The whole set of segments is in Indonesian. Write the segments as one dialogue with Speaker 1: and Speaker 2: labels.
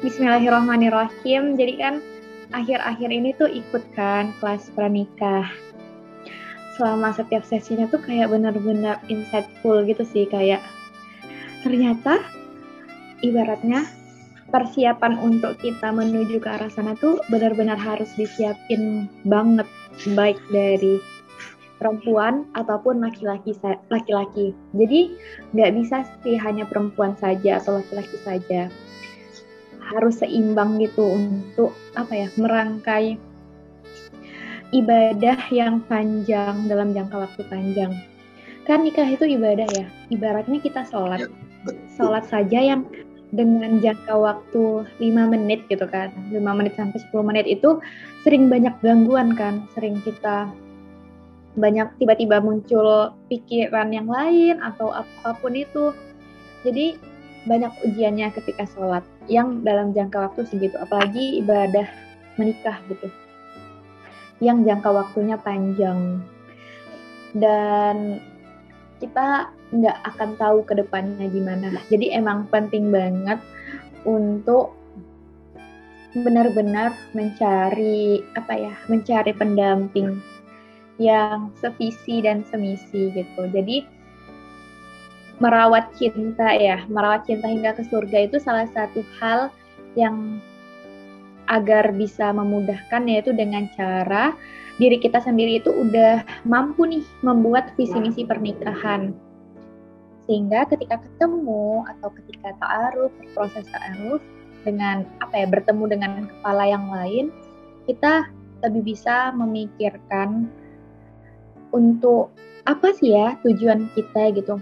Speaker 1: Bismillahirrahmanirrahim. Jadi kan akhir-akhir ini tuh ikut kan kelas pranikah. Selama setiap sesinya tuh kayak benar-benar insightful gitu sih kayak ternyata ibaratnya persiapan untuk kita menuju ke arah sana tuh benar-benar harus disiapin banget baik dari perempuan ataupun laki-laki laki-laki. Jadi nggak bisa sih hanya perempuan saja atau laki-laki saja. Harus seimbang gitu untuk apa ya merangkai ibadah yang panjang dalam jangka waktu panjang. Kan nikah itu ibadah ya. Ibaratnya kita sholat. Ya, sholat saja yang dengan jangka waktu 5 menit gitu kan. 5 menit sampai 10 menit itu sering banyak gangguan kan. Sering kita banyak tiba-tiba muncul pikiran yang lain atau apa pun itu. Jadi banyak ujiannya ketika sholat yang dalam jangka waktu segitu, apalagi ibadah menikah gitu, yang jangka waktunya panjang dan kita nggak akan tahu ke depannya gimana. Jadi emang penting banget untuk benar-benar mencari apa ya, mencari pendamping yang sevisi dan semisi gitu. Jadi merawat cinta ya, merawat cinta hingga ke surga itu salah satu hal yang agar bisa memudahkan yaitu dengan cara diri kita sendiri itu udah mampu nih membuat visi misi pernikahan. Sehingga ketika ketemu atau ketika ta'aruf, proses ta'aruf dengan apa ya bertemu dengan kepala yang lain, kita lebih bisa memikirkan untuk apa sih ya tujuan kita gitu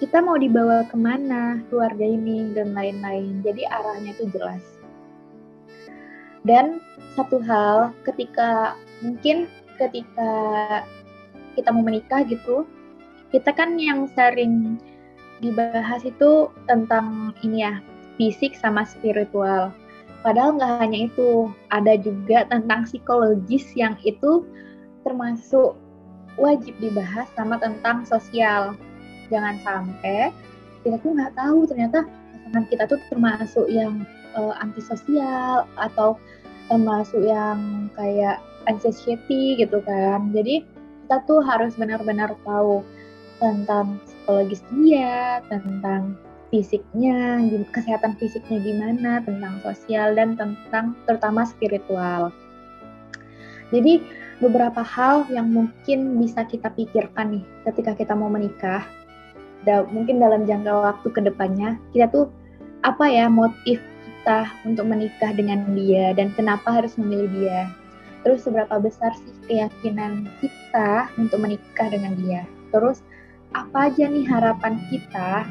Speaker 1: kita mau dibawa ke mana keluarga ini dan lain-lain. Jadi arahnya itu jelas. Dan satu hal ketika mungkin ketika kita mau menikah gitu kita kan yang sering dibahas itu tentang ini ya fisik sama spiritual. Padahal nggak hanya itu ada juga tentang psikologis yang itu termasuk wajib dibahas sama tentang sosial. Jangan sampai kita tuh nggak tahu ternyata pasangan kita tuh termasuk yang uh, antisosial atau termasuk yang kayak anxiety gitu kan. Jadi kita tuh harus benar-benar tahu tentang psikologis dia, tentang fisiknya, kesehatan fisiknya gimana, tentang sosial dan tentang terutama spiritual. Jadi beberapa hal yang mungkin bisa kita pikirkan nih ketika kita mau menikah. Da, mungkin dalam jangka waktu ke depannya kita tuh apa ya motif kita untuk menikah dengan dia dan kenapa harus memilih dia. Terus seberapa besar sih keyakinan kita untuk menikah dengan dia. Terus apa aja nih harapan kita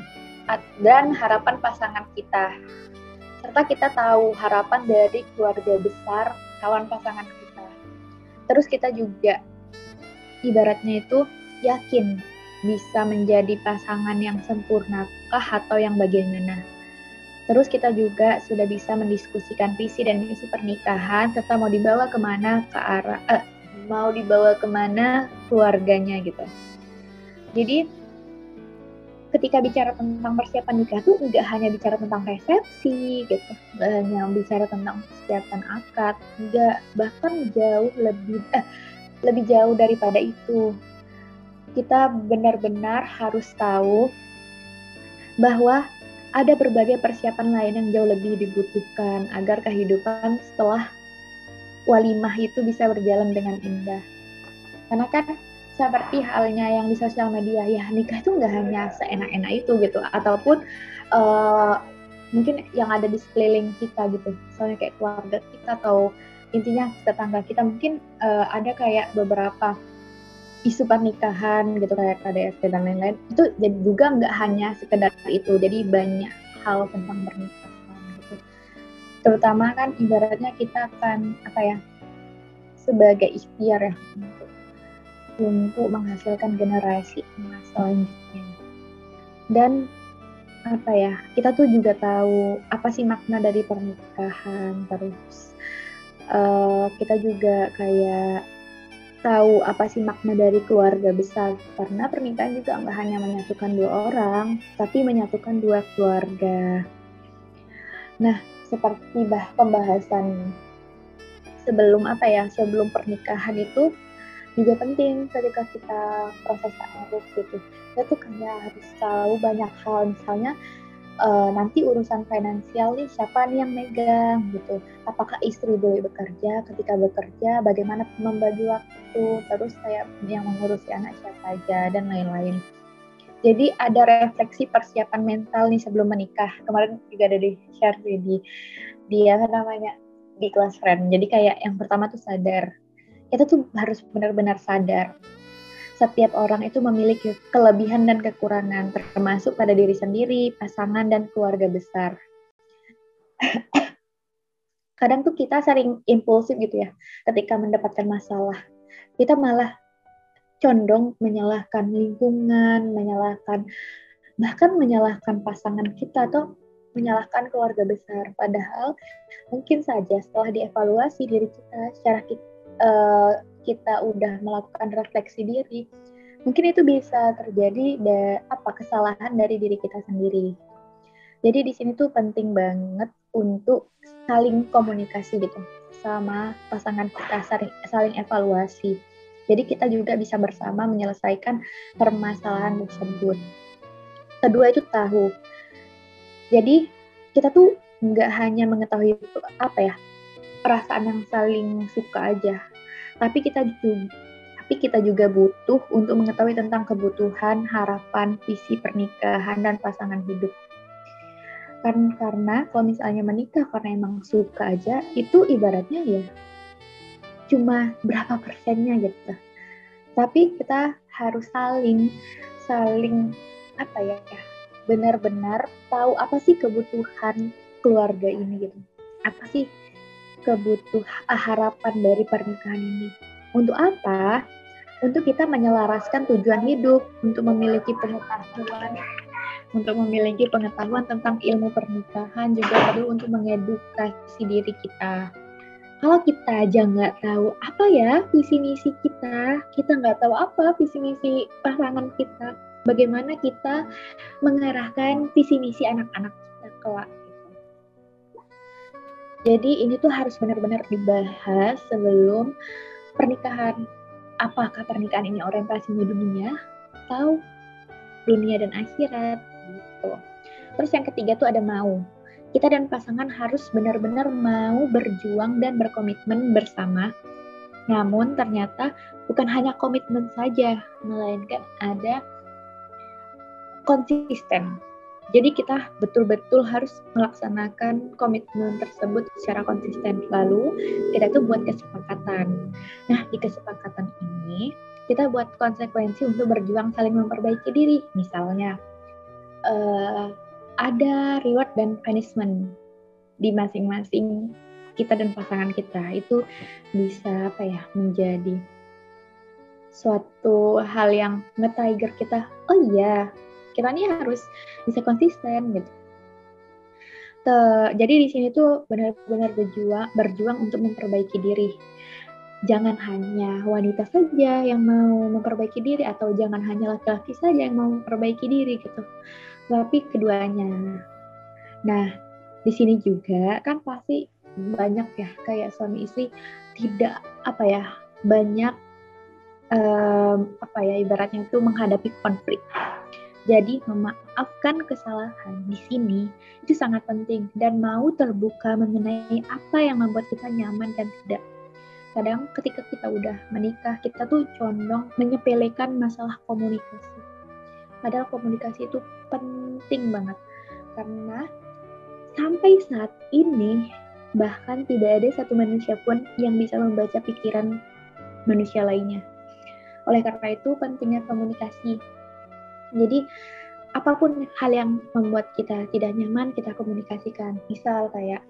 Speaker 1: dan harapan pasangan kita. Serta kita tahu harapan dari keluarga besar calon pasangan kita terus kita juga ibaratnya itu yakin bisa menjadi pasangan yang sempurnakah atau yang bagaimana. Terus kita juga sudah bisa mendiskusikan visi dan misi pernikahan serta mau dibawa ke mana ke arah eh, mau dibawa ke mana keluarganya gitu. Jadi ketika bicara tentang persiapan nikah tuh nggak hanya bicara tentang resepsi gitu, nggak hanya bicara tentang persiapan akad, nggak bahkan jauh lebih eh, lebih jauh daripada itu. Kita benar-benar harus tahu bahwa ada berbagai persiapan lain yang jauh lebih dibutuhkan agar kehidupan setelah walimah itu bisa berjalan dengan indah. Karena kan seperti halnya yang di sosial media ya nikah itu nggak hanya seenak-enak itu gitu ataupun uh, mungkin yang ada di sekeliling kita gitu misalnya kayak keluarga kita atau intinya tetangga kita mungkin uh, ada kayak beberapa isu pernikahan gitu kayak KDRT dan lain-lain itu jadi juga nggak hanya sekedar itu jadi banyak hal tentang pernikahan gitu terutama kan ibaratnya kita akan apa ya sebagai ikhtiar ya untuk menghasilkan generasi emas selanjutnya. Dan apa ya, kita tuh juga tahu apa sih makna dari pernikahan, terus uh, kita juga kayak tahu apa sih makna dari keluarga besar. Karena pernikahan juga nggak hanya menyatukan dua orang tapi menyatukan dua keluarga. Nah seperti bah pembahasan sebelum apa ya sebelum pernikahan itu juga penting ketika kita proses taaruf gitu. Kita tuh kayak harus tahu banyak hal. Misalnya uh, nanti urusan finansial nih siapa nih yang megang gitu. Apakah istri boleh bekerja ketika bekerja bagaimana membagi waktu terus kayak yang mengurusi anak siapa aja dan lain-lain. Jadi ada refleksi persiapan mental nih sebelum menikah. Kemarin juga ada di share di dia namanya di kelas friend. Jadi kayak yang pertama tuh sadar. Kita tuh harus benar-benar sadar setiap orang itu memiliki kelebihan dan kekurangan, termasuk pada diri sendiri, pasangan, dan keluarga besar. Kadang tuh kita sering impulsif gitu ya, ketika mendapatkan masalah. Kita malah condong menyalahkan lingkungan, menyalahkan bahkan menyalahkan pasangan kita atau menyalahkan keluarga besar. Padahal mungkin saja setelah dievaluasi diri kita secara kita, uh, kita udah melakukan refleksi diri, mungkin itu bisa terjadi da, apa kesalahan dari diri kita sendiri. Jadi di sini tuh penting banget untuk saling komunikasi gitu sama pasangan kita, saling, saling evaluasi. Jadi kita juga bisa bersama menyelesaikan permasalahan tersebut. Kedua itu tahu. Jadi kita tuh nggak hanya mengetahui apa ya perasaan yang saling suka aja, tapi kita juga tapi kita juga butuh untuk mengetahui tentang kebutuhan, harapan, visi pernikahan dan pasangan hidup. Kan karena kalau misalnya menikah karena emang suka aja, itu ibaratnya ya cuma berapa persennya gitu. Tapi kita harus saling saling apa ya benar-benar tahu apa sih kebutuhan keluarga ini gitu. Apa sih kebutuhan harapan dari pernikahan ini. Untuk apa? Untuk kita menyelaraskan tujuan hidup, untuk memiliki pengetahuan, untuk memiliki pengetahuan tentang ilmu pernikahan juga perlu untuk mengedukasi diri kita. Kalau kita aja nggak tahu apa ya visi misi kita, kita nggak tahu apa visi misi pasangan kita, bagaimana kita mengarahkan visi misi anak-anak kita kelak jadi ini tuh harus benar-benar dibahas sebelum pernikahan. Apakah pernikahan ini orientasinya dunia atau dunia dan akhirat gitu. Terus yang ketiga tuh ada mau. Kita dan pasangan harus benar-benar mau berjuang dan berkomitmen bersama. Namun ternyata bukan hanya komitmen saja, melainkan ada konsisten jadi kita betul-betul harus melaksanakan komitmen tersebut secara konsisten. Lalu kita tuh buat kesepakatan. Nah di kesepakatan ini kita buat konsekuensi untuk berjuang saling memperbaiki diri. Misalnya uh, ada reward dan punishment di masing-masing kita dan pasangan kita itu bisa apa ya menjadi suatu hal yang nge-trigger kita oh iya kita nih harus bisa konsisten gitu. Te, jadi di sini tuh benar-benar berjuang berjuang untuk memperbaiki diri. Jangan hanya wanita saja yang mau memperbaiki diri atau jangan hanya laki-laki saja yang mau memperbaiki diri gitu. Tapi keduanya. Nah, di sini juga kan pasti banyak ya kayak suami istri tidak apa ya banyak um, apa ya ibaratnya itu menghadapi konflik jadi memaafkan kesalahan di sini itu sangat penting dan mau terbuka mengenai apa yang membuat kita nyaman dan tidak. Kadang ketika kita udah menikah, kita tuh condong menyepelekan masalah komunikasi. Padahal komunikasi itu penting banget karena sampai saat ini bahkan tidak ada satu manusia pun yang bisa membaca pikiran manusia lainnya. Oleh karena itu pentingnya komunikasi jadi apa pun hal yang membuat kita tidak nyaman kita komunikasikan. Misal kayak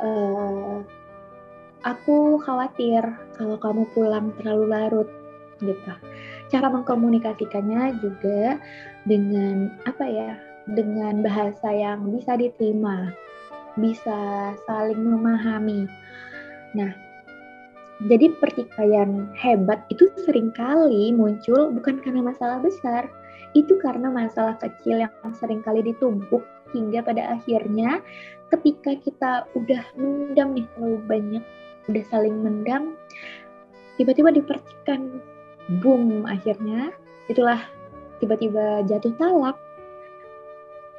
Speaker 1: uh, aku khawatir kalau kamu pulang terlalu larut gitu. Cara mengkomunikasikannya juga dengan apa ya? Dengan bahasa yang bisa diterima, bisa saling memahami. Nah, jadi pertikaian hebat itu sering kali muncul bukan karena masalah besar, itu karena masalah kecil yang sering kali ditumpuk hingga pada akhirnya ketika kita udah mendam nih terlalu banyak udah saling mendam tiba-tiba dipercikan boom akhirnya itulah tiba-tiba jatuh talak.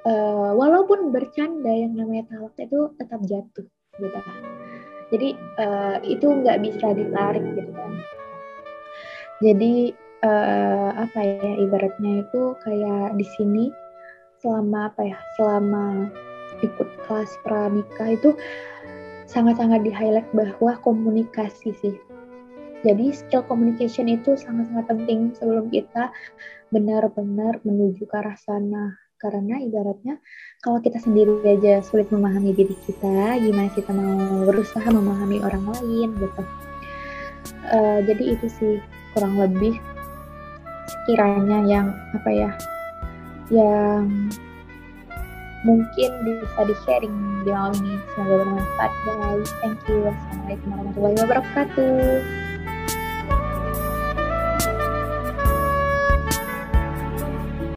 Speaker 1: Uh, walaupun bercanda yang namanya talak itu tetap jatuh gitu. Jadi uh, itu nggak bisa ditarik gitu kan. Jadi uh, apa ya ibaratnya itu kayak di sini selama apa ya selama ikut kelas pranikah itu sangat-sangat di highlight bahwa komunikasi sih jadi skill communication itu sangat-sangat penting sebelum kita benar-benar menuju ke arah sana. Karena ibaratnya kalau kita sendiri aja sulit memahami diri kita, gimana kita mau berusaha memahami orang lain gitu. Uh, jadi itu sih kurang lebih sekiranya yang apa ya, yang mungkin bisa di sharing di malam ini. Semoga bermanfaat guys. Thank you. Wassalamualaikum warahmatullahi wabarakatuh